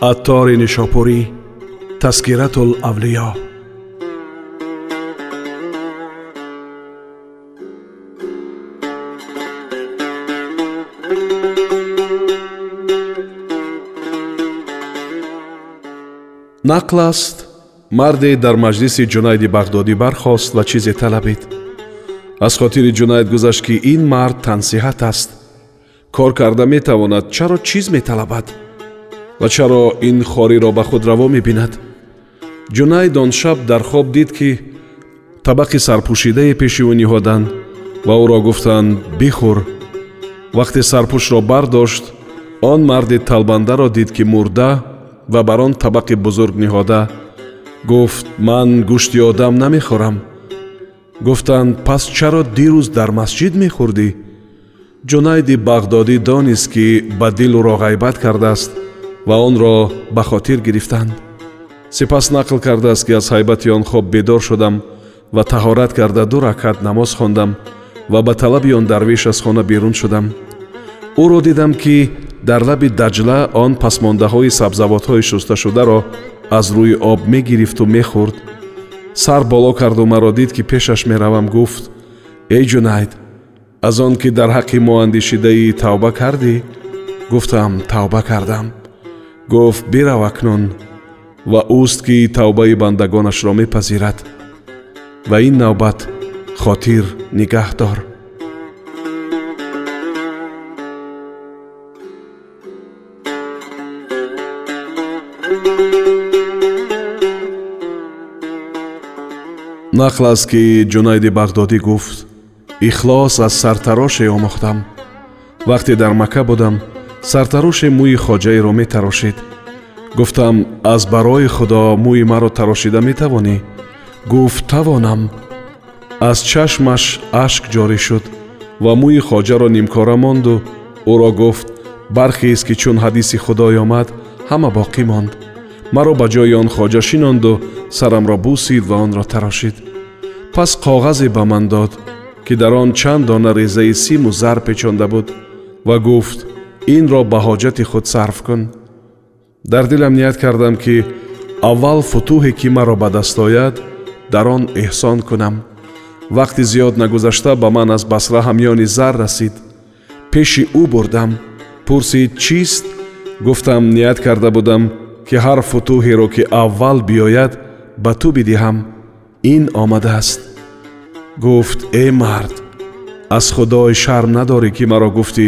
аттори нишопурӣ таскиратулавлиё нақл аст марде дар маҷлиси ҷунайди бағдодӣ бархост ва чизе талабид. Аз хотири ҷунайд гузашт ки ин мард тансиҳат аст. Кор карда метавонад чаро чиз металабад ва чаро ин хориро ба худ раво мебинад? Ҷунайд он шаб дар хоб дид ки табақи сарпӯшидае пеши ӯ ниҳоданд ва ӯро гуфтанд бихӯр вақте сарпӯшро бардошт он марди талбандаро дид ки мурда ва бар он табақи бузург ниҳода. Гуфт ман гӯшти одам намехӯрам гуфтанд пас чаро дирӯз дар масҷид мехӯрдӣ? Ҷунайди бағдодӣ донист ки ба дил ӯро ғайбат кардааст ва онро ба хотир гирифтанд. Сипас нақл кардааст ки аз ҳайбати он хоб бедор шудам ва таҳорат карда ду ракат намоз хондам ва ба талаби он дарвеш аз хона берун шудам. Ӯро дидам ки дар лаби даҷла он пасмондаҳои сабзавотҳои шусташударо аз рӯи об мегирифту мехӯрд. Сар боло карду маро дид ки пешаш меравам гуфт эй ҷунайд аз он ки дар ҳаққи мо андешидаӣ тавба кардӣ? Гуфтам тавба кардам гуфт бирав акнун ва ӯст ки тавбаи бандагонашро мепазирад. Ва ин навбат хотир нигаҳ дор нақл аст ки ҷунайди бағдодӣ гуфт ихлос аз сартароше омӯхтам. Вақте дар макка будам сартароше мӯи хоҷаеро метарошед. Гуфтам аз барои худо мӯи маро тарошида метавонӣ? Гуфт тавонам. Аз чашмаш ашк ҷорӣ шуд ва мӯи хоҷаро нимкора монду. Ӯро гуфт бархез ки чун ҳадиси худой омад ҳама боқӣ монд. Маро ба ҷои он хоҷа шинонду сарамро бусид ва онро тарошид. Пас коғазе ба ман дод ки дар он чанд дона резаи симу зар печонда буд ва гуфт инро ба ҳоҷати худ сарф кун. Дар дилам ният кардам ки аввал футӯҳе ки маро ба даст ояд дар он эҳсон кунам. Вақти зиёд нагузашта ба ман аз басра ҳамёни зар расид. Пеши ӯ бурдам. Пурсид чист? Гуфтам ният карда будам ки ҳар футӯҳеро ки аввал биёяд ба ту бидиҳам. Ин омадааст гуфт э мард аз худой шарм надорӣ ки маро гуфтӣ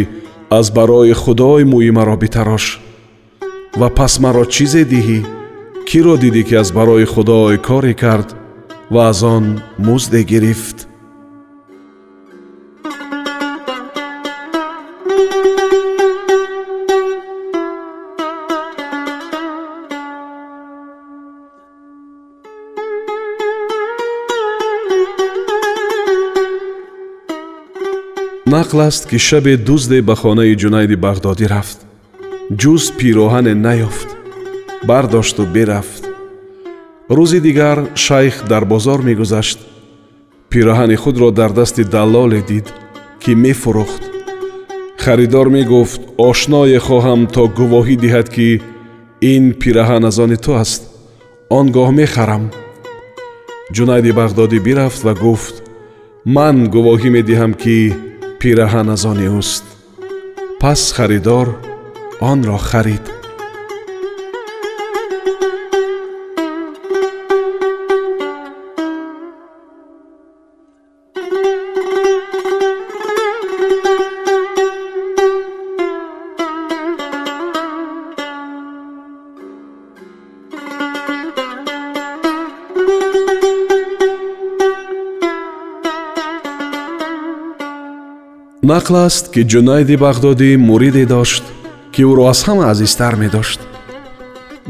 аз барои худой мӯи маро битарош ва пас маро чизе диҳӣ киро дидӣ ки аз барои худой коре кард ва аз он музде гирифт нақл аст ки шабе дузде ба хонаи ҷунайди бағдодӣ рафт ҷуз пироҳане наёфт бардошту берафт рӯзи дигар шайх дар бозор мегузашт пироҳани худро дар дасти даллоле дид ки мефурӯхт харидор мегуфт ошное хоҳам то гувоҳӣ диҳад ки ин пираҳан аз они ту аст он гоҳ мехарам ҷунайди бағдодӣ бирафт ва гуфт ман гувоҳӣ медиҳам ки пираҳан аз они ӯст пас харидор онро харид нақл аст ки ҷунайди бағдодӣ муриде дошт ки ӯро аз ҳама азизтар медошт.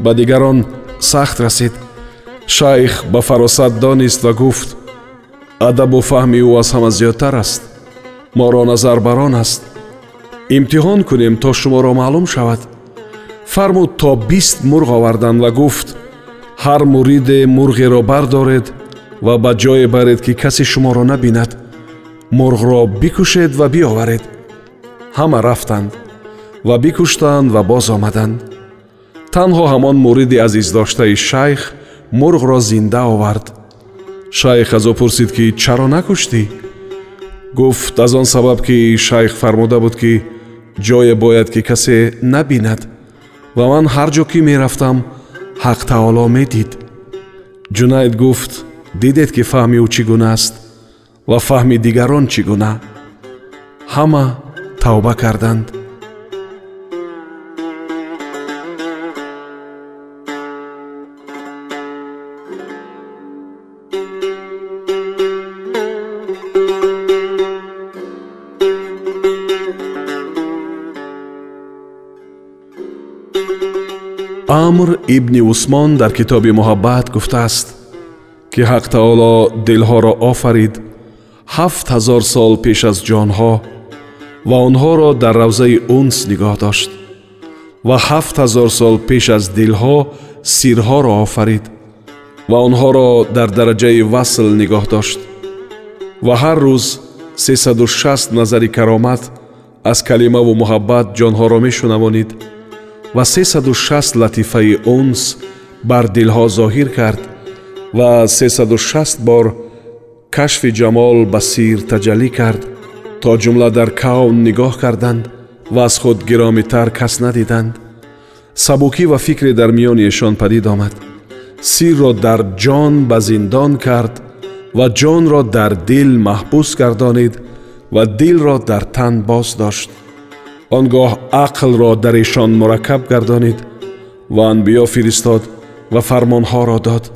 Ба дигарон сахт расид. Шайх ба фаросат донист ва гуфт адабу фаҳми ӯ аз ҳама зиёдтар аст. Моро назар бар он аст. Имтиҳон кунем то шуморо маълум шавад. Фармуд то бист мурғ оварданд ва гуфт ҳар муриде мурғеро бардоред ва ба ҷое баред ки касе шуморо набинад мурғро бикушед ва биоваред. Ҳама рафтанд ва бикуштанд ва боз омаданд. Танҳо ҳамон муриди азиздоштаи шайх мурғро зинда овард. Шайх аз ӯ пурсид ки чаро накуштӣ гуфт аз он сабаб ки шайх фармуда буд ки ҷое бояд ки касе набинад. Ва ман ҳар ҷо ки мерафтам ҳақ таоло медид. Ҷунайд гуфт дидед ки фаҳми ӯ чӣ гуна аст ва фаҳми дигарон чӣ гуна? Ҳама тавба карданд. Амр ибни усмон дар китоби муҳаббат гуфтааст ки ҳақ таоло дилҳоро офарид ҳафт ҳазор сол пеш аз ҷонҳо ва онҳоро дар равзаи унс нигоҳ дошт ва ҳафт ҳазор сол пеш аз дилҳо сирҳоро офарид ва онҳоро дар дараҷаи васл нигоҳ дошт ва ҳар рӯз сесаду шаст назари каромат аз калимаву муҳаббат ҷонҳоро мешунавонид ва сесаду шаст латифаи унс бар дилҳо зоҳир кард ва сесаду шаст бор кашфи ҷамол ба сир таҷаллӣ кард то ҷумла дар кавн нигоҳ карданд ва аз худ гиромитар кас надиданд сабукӣ ва фикре дар миёни эшон падид омад сирро дар ҷон ба зиндон кард ва ҷонро дар дил маҳбус гардонид ва дилро дар тан боз дошт он гоҳ ақлро дар эшон мураккаб гардонид ва анбиё фиристод ва фармонҳоро дод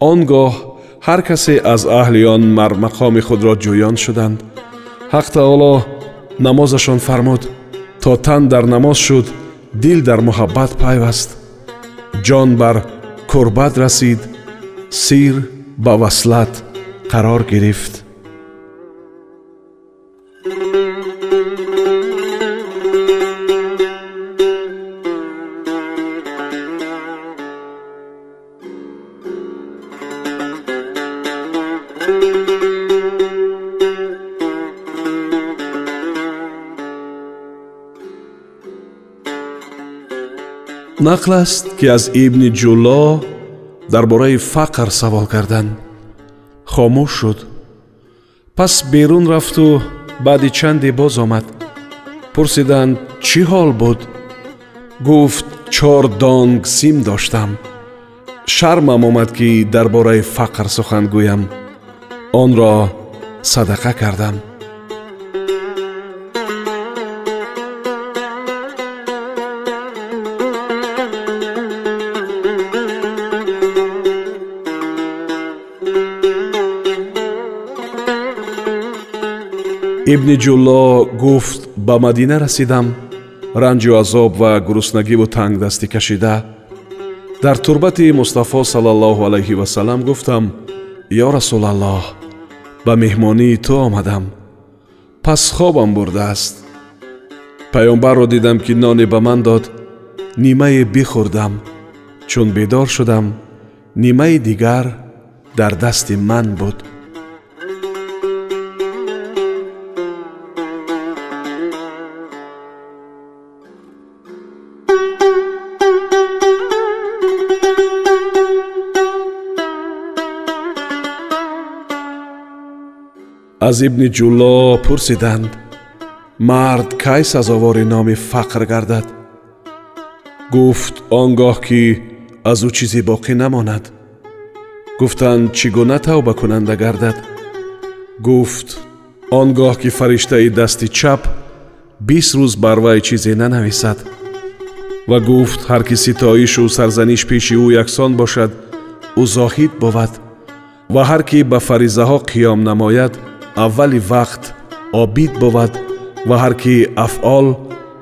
он гоҳ ҳар касе аз аҳли он мар мақоми худро ҷӯён шуданд. ҳақ таоло намозашон фармуд. То тан дар намоз шуд дил дар муҳаббат пайваст. ҷон бар курбат расид сир ба васлат қарор гирифт нақл аст ки аз ибни ҷулло дар бораи фақр савол карданд хомӯш шуд. Пас берун рафту баъди чанде боз омад. Пурсиданд чӣ ҳол буд? Гуфт чор донг сим доштам. Шармам омад ки дар бораи фақр сухан гӯям. Онро садақа кардам ибни ҷулло гуфт ба мадина расидам ранҷу азоб ва гуруснагиву тангдастӣ кашида дар турбати мустафо сал аллоҳ алайҳи васалам гуфтам ё расулаллоҳ ба меҳмонии ту омадам пас хобам бурдааст паёмбарро дидам ки ноне ба ман дод нимае бихӯрдам чун бедор шудам нимаи дигар дар дасти ман буд аз ибни ҷулло пурсиданд мард кай сазовори номи фақр гардад? Гуфт он гоҳ ки аз ӯ чизе боқӣ намонад гуфтанд чӣ гуна тавба кунанда гардад? Гуфт он гоҳ ки фариштаи дасти чап бист рӯз бар вай чизе нанависад ва гуфт ҳар ки ситоишу сарзаниш пеши ӯ яксон бошад ӯ зоҳид бувад ва ҳар ки ба фаризаҳо қиём намояд аввали вақт обид бувад ва ҳар ки афъол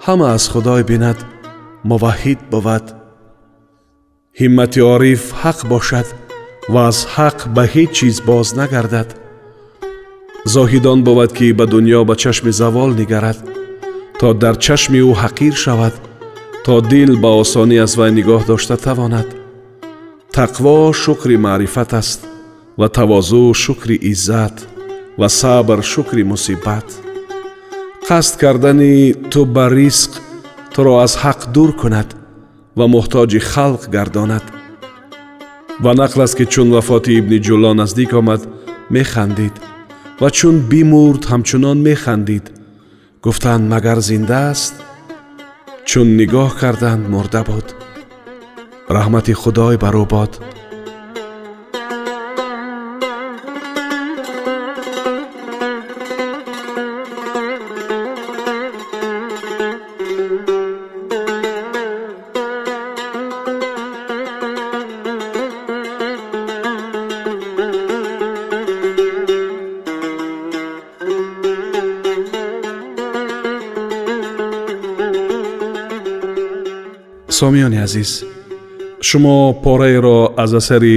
ҳама аз худой бинад муваҳҳид бувад ҳиммати ориф ҳақ бошад ва аз ҳақ ба ҳеҷ чиз боз нагардад. Зоҳидон бовад ки ба дуньё ба чашми завол нигарад то дар чашми ӯ ҳақир шавад то дил ба осонӣ аз вай нигоҳ дошта тавонад. Тақво шукри маърифат аст ва тавозӯ шукри иззат ва сабр шукри мусибат. Қасд кардани ту ба ризқ туро аз ҳақ дур кунад ва муҳтоҷи халқ гардонад. Ва нақл аст ки чун вафоти ибни ҷулло наздик омад механдид ва чун бимурд ҳамчунон механдид. Гуфтанд магар зинда аст? Чун нигоҳ карданд мурда буд. Раҳмати худой бар ӯ бод сомиёни азиз шумо пораеро аз асари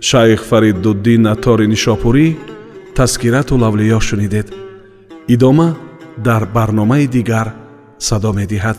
шайх фариддуддин аттори нишопурӣ таскирату лавлиё шунидед. Идома дар барномаи дигар садо медиҳад